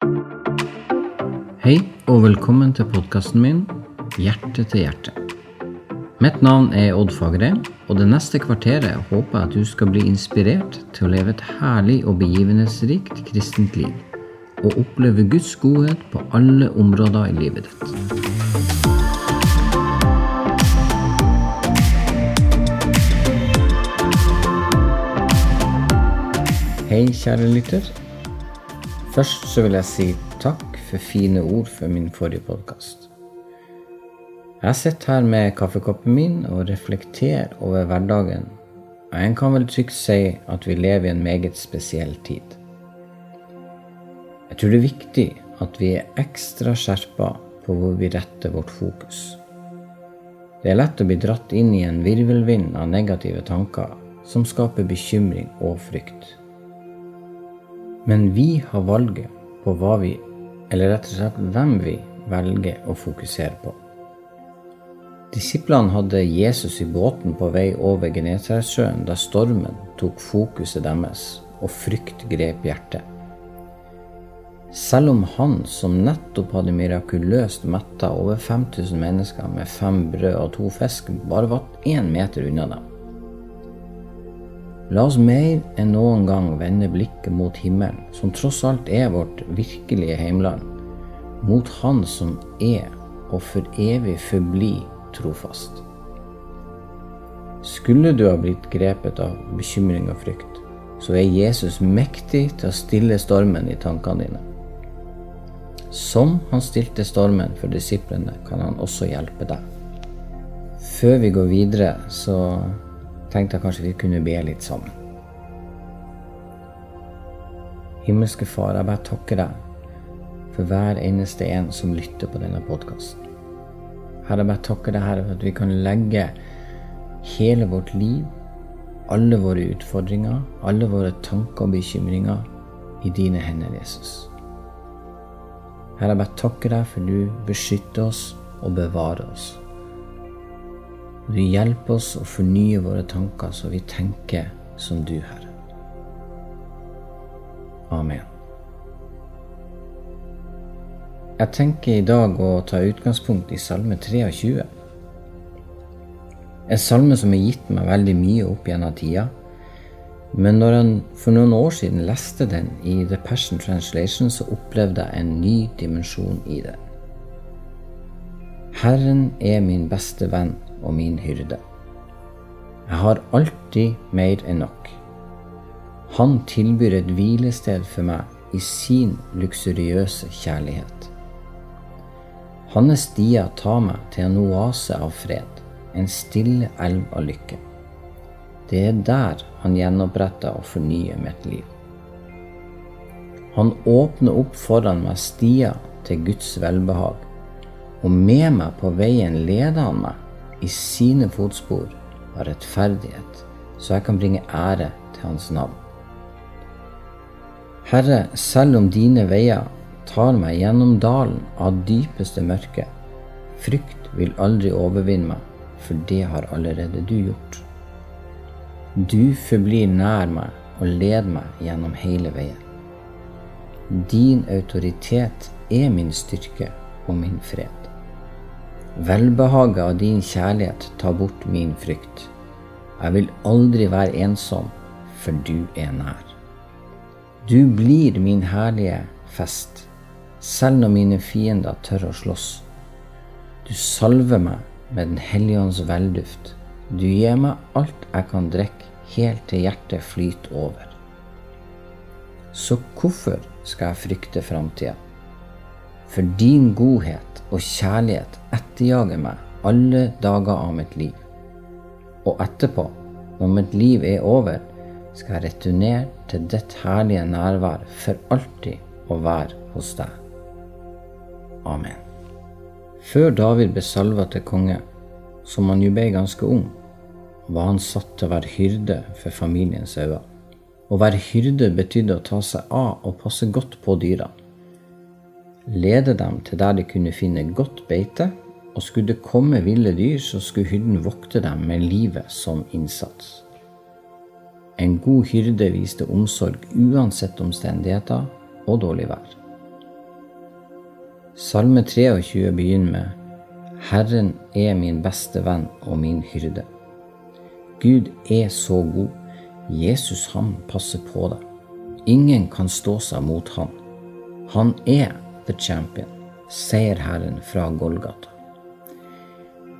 Hei og velkommen til podkasten min Hjerte til hjerte. Mitt navn er Odd Fagerheim, og det neste kvarteret håper jeg at du skal bli inspirert til å leve et herlig og begivenhetsrikt kristent liv, og oppleve Guds godhet på alle områder i livet ditt. Hei, kjære lytter. Først så vil jeg si takk for fine ord for min forrige podkast. Jeg sitter her med kaffekoppen min og reflekterer over hverdagen, og en kan vel trygt si at vi lever i en meget spesiell tid. Jeg tror det er viktig at vi er ekstra skjerpa på hvor vi retter vårt fokus. Det er lett å bli dratt inn i en virvelvind av negative tanker som skaper bekymring og frykt. Men vi har valget på hva vi, eller rett og slett hvem vi, velger å fokusere på. Disiplene hadde Jesus i båten på vei over Genesaretsjøen da stormen tok fokuset deres og frykt grep hjertet. Selv om han som nettopp hadde mirakuløst metta over 5000 mennesker med fem brød og to fisk, bare var én meter unna dem. La oss mer enn noen gang vende blikket mot himmelen, som tross alt er vårt virkelige heimland, mot Han som er og for evig forbli trofast. Skulle du ha blitt grepet av bekymring og frykt, så er Jesus mektig til å stille stormen i tankene dine. Som han stilte stormen for disiplene, kan han også hjelpe deg. Før vi går videre, så tenkte jeg kanskje vi kunne be litt sammen. Himmelske Far, jeg bare takker deg for hver eneste en som lytter på denne podkasten. Herre, jeg bare takker deg, Herre, for at vi kan legge hele vårt liv, alle våre utfordringer, alle våre tanker og bekymringer i dine hender, Jesus. Herre, jeg bare takker deg for du beskytter oss og bevarer oss. Du hjelper oss å fornye våre tanker så vi tenker som du, Herre. Amen. Jeg tenker i dag å ta utgangspunkt i Salme 23. En salme som har gitt meg veldig mye opp gjennom tida. Men når jeg for noen år siden leste den i The Passion Translation, så opplevde jeg en ny dimensjon i det. Herren er min beste venn og min hyrde. Jeg har alltid mer enn nok. Han tilbyr et hvilested for meg i sin luksuriøse kjærlighet. Hans stier tar meg til en oase av fred, en stille elv av lykke. Det er der han gjenoppretter og fornyer mitt liv. Han åpner opp foran meg stier til Guds velbehag, og med meg på veien leder han meg i sine fotspor av rettferdighet, så jeg kan bringe ære til Hans navn. Herre, selv om dine veier tar meg gjennom dalen av dypeste mørke, frykt vil aldri overvinne meg, for det har allerede du gjort. Du forblir nær meg og leder meg gjennom hele veien. Din autoritet er min styrke og min fred. Velbehaget av din kjærlighet tar bort min frykt. Jeg vil aldri være ensom, for du er nær. Du blir min herlige fest, selv når mine fiender tør å slåss. Du salver meg med Den hellige ånds velduft. Du gir meg alt jeg kan drikke, helt til hjertet flyter over. Så hvorfor skal jeg frykte framtida? For din godhet og kjærlighet etterjager meg alle dager av mitt liv. Og etterpå, når mitt liv er over, skal jeg returnere til ditt herlige nærvær for alltid å være hos deg. Amen. Før David ble salva til konge, som han jo ble ganske ung, var han satt til å være hyrde for familiens øyne. Å være hyrde betydde å ta seg av og passe godt på dyra lede dem til der de kunne finne godt beite, og skulle det komme ville dyr, så skulle hyrden vokte dem med livet som innsats. En god hyrde viste omsorg uansett omstendigheter og dårlig vær. Salme 23 begynner med Herren er min beste venn og min hyrde. Gud er så god. Jesus, han passer på deg. Ingen kan stå seg mot han. Han er champion, seierherren fra Golgata.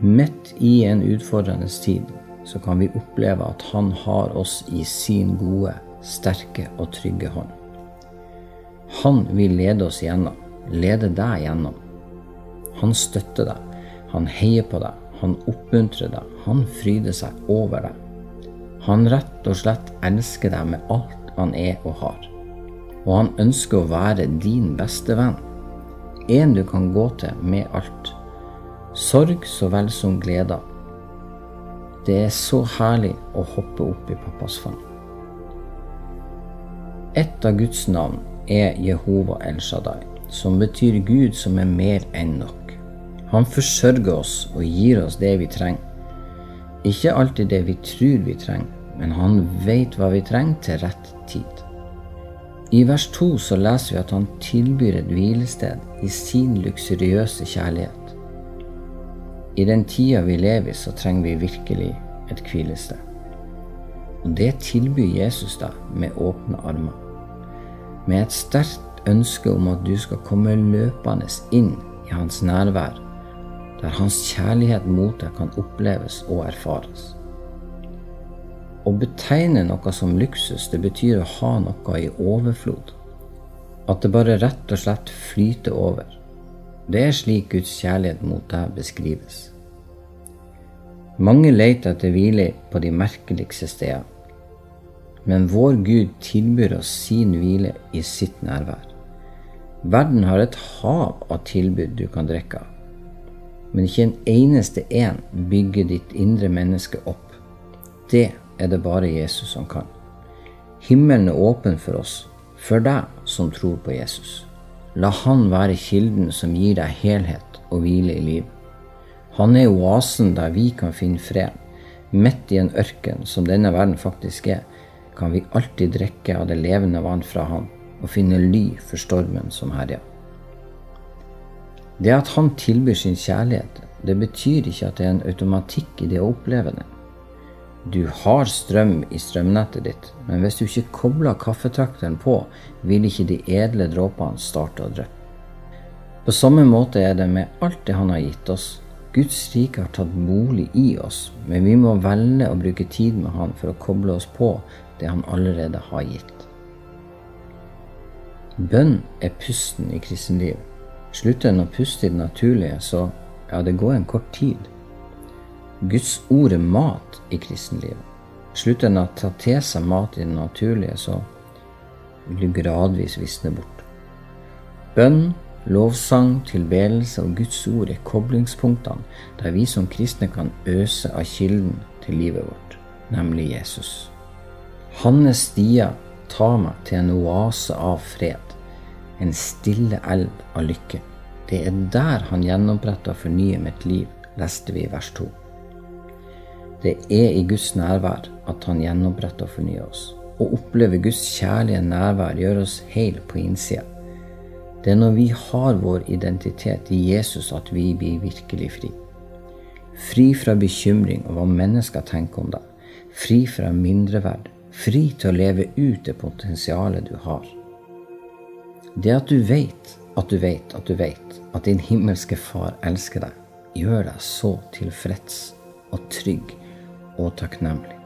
Midt i en utfordrende tid så kan vi oppleve at han har oss i sin gode, sterke og trygge hånd. Han vil lede oss gjennom, lede deg gjennom. Han støtter deg, han heier på deg, han oppmuntrer deg, han fryder seg over deg. Han rett og slett elsker deg med alt han er og har. Og han ønsker å være din beste venn. En du kan gå til med alt. Sorg så vel som gleder. Det er så herlig å hoppe opp i pappas fang. Et av Guds navn er Jehova El Shaddai, som betyr Gud som er mer enn nok. Han forsørger oss og gir oss det vi trenger. Ikke alltid det vi tror vi trenger, men han vet hva vi trenger til rett tid. I vers 2 så leser vi at han tilbyr et hvilested i sin luksuriøse kjærlighet. I den tida vi lever i, så trenger vi virkelig et hvilested. Og det tilbyr Jesus deg med åpne armer. Med et sterkt ønske om at du skal komme løpende inn i hans nærvær der hans kjærlighet mot deg kan oppleves og erfares. Å betegne noe som luksus, det betyr å ha noe i overflod. At det bare rett og slett flyter over. Det er slik Guds kjærlighet mot deg beskrives. Mange leter etter hvile på de merkeligste steder. Men vår Gud tilbyr oss sin hvile i sitt nærvær. Verden har et hav av tilbud du kan drikke av men ikke en eneste en bygger ditt indre menneske opp. Det er det bare Jesus som kan. Himmelen er åpen for oss, for deg som tror på Jesus. La Han være kilden som gir deg helhet og hvile i livet. Han er oasen der vi kan finne fred. Midt i en ørken som denne verden faktisk er, kan vi alltid drikke av det levende vann fra Han og finne ly for stormen som herjer. Det at han tilbyr sin kjærlighet, det betyr ikke at det er en automatikk i det å oppleve den. Du har strøm i strømnettet ditt, men hvis du ikke kobler kaffetrakteren på, vil ikke de edle dråpene starte å dryppe. På samme måte er det med alt det han har gitt oss. Guds rike har tatt bolig i oss, men vi må velge å bruke tid med han for å koble oss på det han allerede har gitt. Bønn er pusten i kristenlivet. Slutter en å puste i det naturlige, så ja, det går en kort tid. Guds ord er mat i kristenlivet. Slutter en å ta til seg mat i det naturlige, så vil du gradvis visne bort. Bønn, lovsang, tilbedelse og Guds ord er koblingspunktene der vi som kristne kan øse av kilden til livet vårt, nemlig Jesus. Hans stier tar meg til en oase av fred en stille elv av lykke. Det er der han gjennompretter og fornyer mitt liv, leste vi i vers 2. Det er i Guds nærvær at han gjenoppretter og fornyer oss. Å oppleve Guds kjærlige nærvær gjør oss heil på innsida. Det er når vi har vår identitet i Jesus at vi blir virkelig fri. Fri fra bekymring og hva mennesker tenker om deg. Fri fra mindreverd. Fri til å leve ut det potensialet du har. Det at du vet at du vet at du vet at din himmelske Far elsker deg, gjør deg så tilfreds og trygg og takknemlig.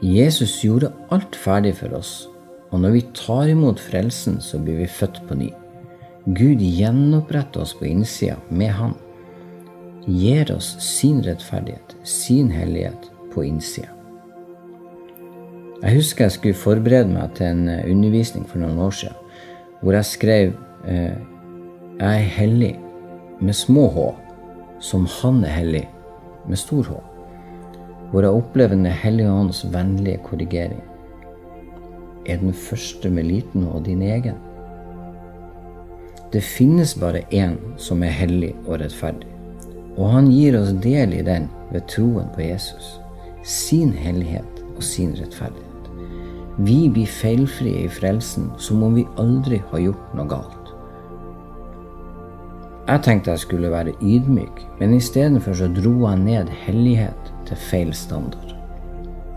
Jesus gjorde alt ferdig for oss, og når vi tar imot frelsen, så blir vi født på ny. Gud gjenoppretter oss på innsida med Han. Gir oss sin rettferdighet, sin hellighet, på innsida. Jeg husker jeg skulle forberede meg til en undervisning for noen år siden hvor jeg skrev eh, 'Jeg er hellig' med små h, som han er hellig med stor h. Hvor jeg opplever Den hellige ånds vennlige korrigering. Er den første med liten og din egen? Det finnes bare én som er hellig og rettferdig, og han gir oss del i den ved troen på Jesus, sin hellighet og sin rettferdighet. Vi blir feilfrie i frelsen som om vi aldri har gjort noe galt. Jeg tenkte jeg skulle være ydmyk, men istedenfor så dro jeg ned hellighet til feil standard.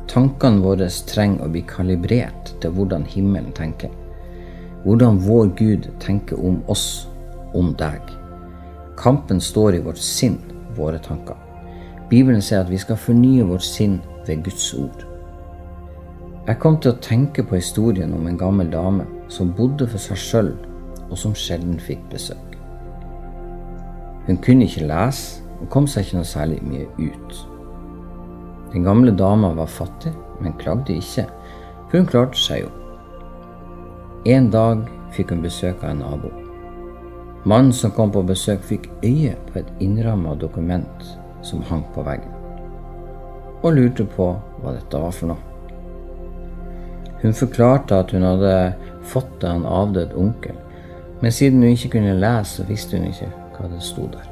Tankene våre trenger å bli kalibrert til hvordan himmelen tenker. Hvordan vår Gud tenker om oss, om deg. Kampen står i vårt sinn, våre tanker. Bibelen sier at vi skal fornye vårt sinn ved Guds ord. Jeg kom til å tenke på historien om en gammel dame som bodde for seg sjøl, og som sjelden fikk besøk. Hun kunne ikke lese og kom seg ikke noe særlig mye ut. Den gamle dama var fattig, men klagde ikke, for hun klarte seg jo. En dag fikk hun besøk av en nabo. Mannen som kom på besøk, fikk øye på et innramma dokument som hang på veggen, og lurte på hva dette var for noe. Hun forklarte at hun hadde fått det av en avdød onkel, men siden hun ikke kunne lese, så visste hun ikke hva det sto der.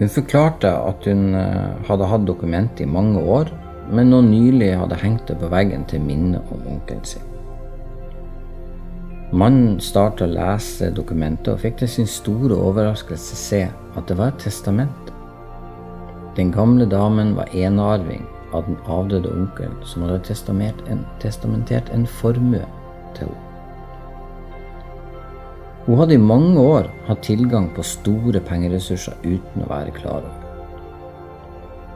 Hun forklarte at hun eh, hadde hatt dokumentet i mange år, men nå nylig hadde hengt det på veggen til minne om onkelen sin. Mannen startet å lese dokumentet og fikk til sin store overraskelse se at det var et testament. Den gamle damen var enearving av den avdøde onkelen som hadde en, testamentert en formue til henne. Hun hadde i mange år hatt tilgang på store pengeressurser uten å være klar over.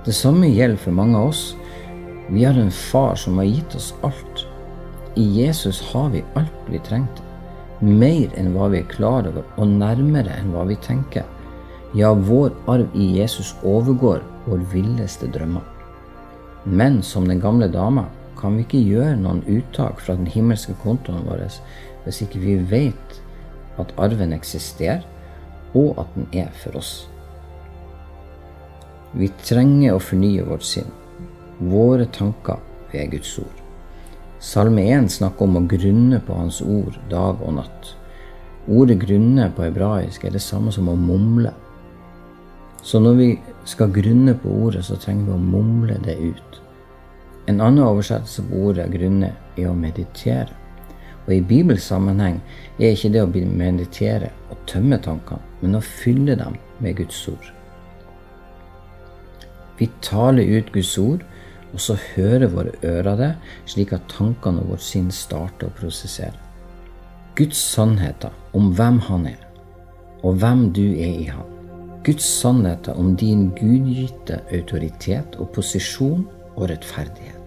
Det samme gjelder for mange av oss. Vi har en far som har gitt oss alt. I Jesus har vi alt vi trengte. Mer enn hva vi er klar over, og nærmere enn hva vi tenker. Ja, vår arv i Jesus overgår vår villeste drømmer. Men som den gamle dama kan vi ikke gjøre noen uttak fra den himmelske kontoen vår hvis ikke vi vet at arven eksisterer, og at den er for oss. Vi trenger å fornye vårt sinn, våre tanker ved Guds ord. Salme 1 snakker om å grunne på Hans ord dag og natt. Ordet 'grunne' på hebraisk er det samme som å mumle. Så når vi skal grunne på ordet, så trenger vi å mumle det ut. En annen oversettelse på ordet 'grunne' er å meditere. Og i bibelsammenheng er ikke det å meditere å tømme tankene, men å fylle dem med Guds ord. Vi taler ut Guds ord, og så hører våre ører det, slik at tankene og vårt sinn starter å prosessere. Guds sannheter om hvem Han er, og hvem du er i Han. Guds sannheter om din gudgitte autoritet og posisjon og rettferdighet.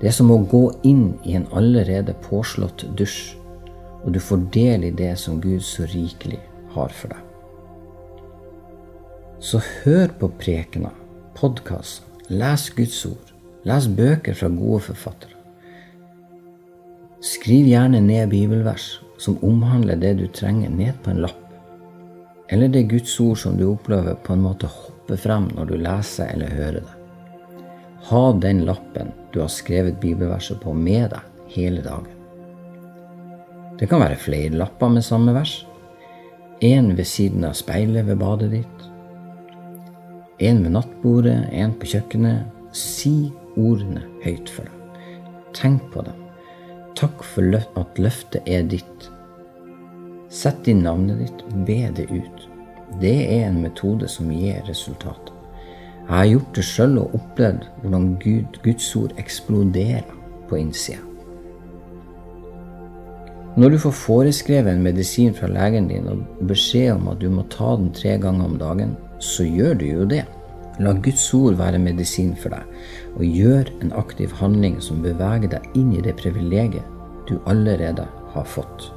Det er som å gå inn i en allerede påslått dusj, og du får del i det som Gud så rikelig har for deg. Så hør på prekener, podkaster, les Guds ord, les bøker fra gode forfattere. Skriv gjerne ned bibelvers som omhandler det du trenger, ned på en lapp. Eller det Guds ord som du opplever på en måte hopper frem når du leser eller hører det. Ha den lappen du har skrevet bibelverset på med deg hele dagen. Det kan være flere lapper med samme vers. En ved siden av speilet ved badet ditt. En ved nattbordet, en på kjøkkenet. Si ordene høyt for deg. Tenk på dem. Takk for at løftet er ditt. Sett inn navnet ditt, be det ut. Det er en metode som gir resultater. Jeg har gjort det sjøl og opplevd hvordan Gud, Guds ord eksploderer på innsida. Når du får foreskrevet en medisin fra legen din og beskjed om at du må ta den tre ganger om dagen, så gjør du jo det. La Guds ord være medisin for deg, og gjør en aktiv handling som beveger deg inn i det privilegiet du allerede har fått.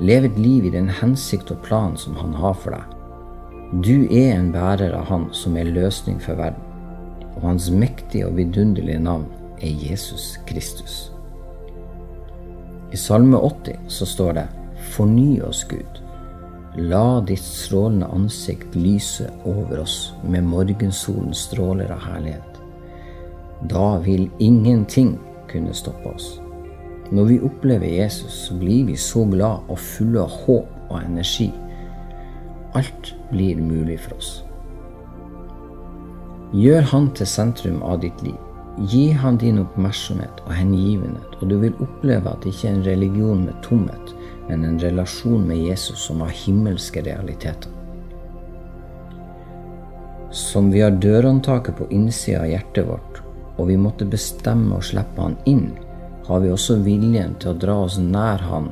Lev et liv i den hensikt og plan som Han har for deg. Du er en bærer av Han som er løsning for verden, og Hans mektige og vidunderlige navn er Jesus Kristus. I Salme 80 så står det Forny oss, Gud. La ditt strålende ansikt lyse over oss med morgensolens stråler av herlighet. Da vil ingenting kunne stoppe oss. Når vi opplever Jesus, blir vi så glad og fulle av håp og energi. Alt blir mulig for oss. Gjør Han til sentrum av ditt liv. Gi Han din oppmerksomhet og hengivenhet, og du vil oppleve at det ikke er en religion med tomhet, men en relasjon med Jesus som har himmelske realiteter. Som vi har dørhåndtaket på innsida av hjertet vårt, og vi måtte bestemme å slippe han inn, har vi også viljen til å dra oss nær han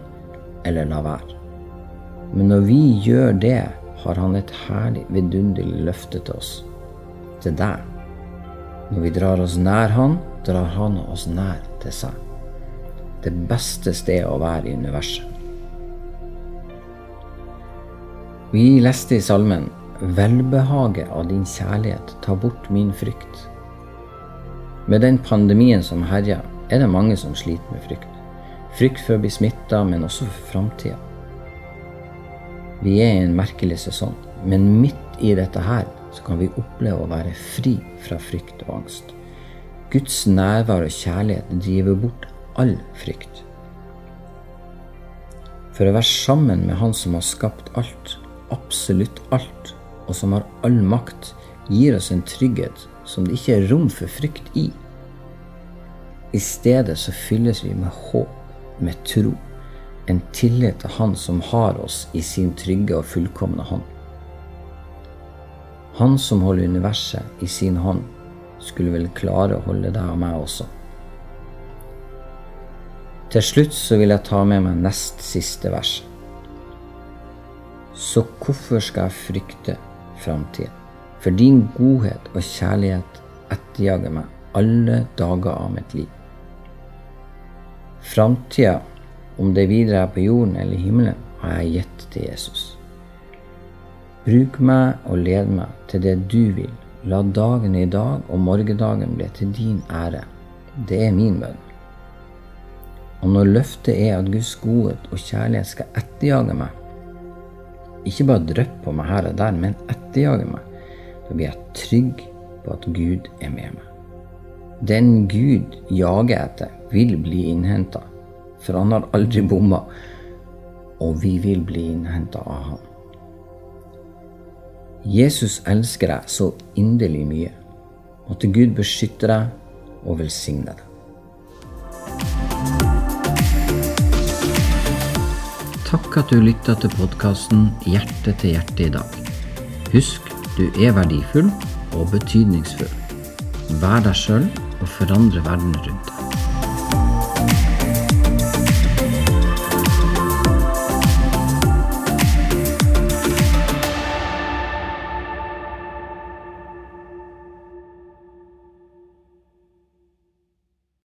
eller la være. Men når vi gjør det, har han et herlig, vidunderlig løfte til oss. Til deg. Når vi drar oss nær han, drar han oss nær til seg. Det beste stedet å være i universet. Vi leste i salmen Velbehaget av din kjærlighet tar bort min frykt. Med den pandemien som herjer, er det mange som sliter med frykt. Frykt for å bli smitta, men også for framtida. Vi er i en merkelig sesong, men midt i dette her så kan vi oppleve å være fri fra frykt og angst. Guds nærvær og kjærlighet driver bort all frykt. For å være sammen med Han som har skapt alt, absolutt alt, og som har all makt, gir oss en trygghet som det ikke er rom for frykt i. I stedet så fylles vi med håp, med tro, en tillit til Han som har oss i sin trygge og fullkomne hånd. Han som holder universet i sin hånd, skulle vel klare å holde deg og meg også. Til slutt så vil jeg ta med meg nest siste vers. Så hvorfor skal jeg frykte framtida? For din godhet og kjærlighet etterjager meg alle dager av mitt liv. Framtida, om det videre er på jorden eller himmelen, har jeg gitt til Jesus. Bruk meg og led meg til det du vil. La dagen i dag og morgendagen bli til din ære. Det er min bønn. Og når løftet er at Guds godhet og kjærlighet skal etterjage meg, ikke bare dryppe på meg her og der, men etterjage meg, da blir jeg trygg på at Gud er med meg. Den Gud jager etter, vil bli innhenta, for han har aldri bomma, og vi vil bli innhenta av ham. Jesus elsker deg så inderlig mye. Måtte Gud beskytte deg og velsigne deg. Takk at du lytta til podkasten Hjerte til hjerte i dag. Husk du er verdifull og betydningsfull. Vær deg sjøl og forandre verden rundt deg.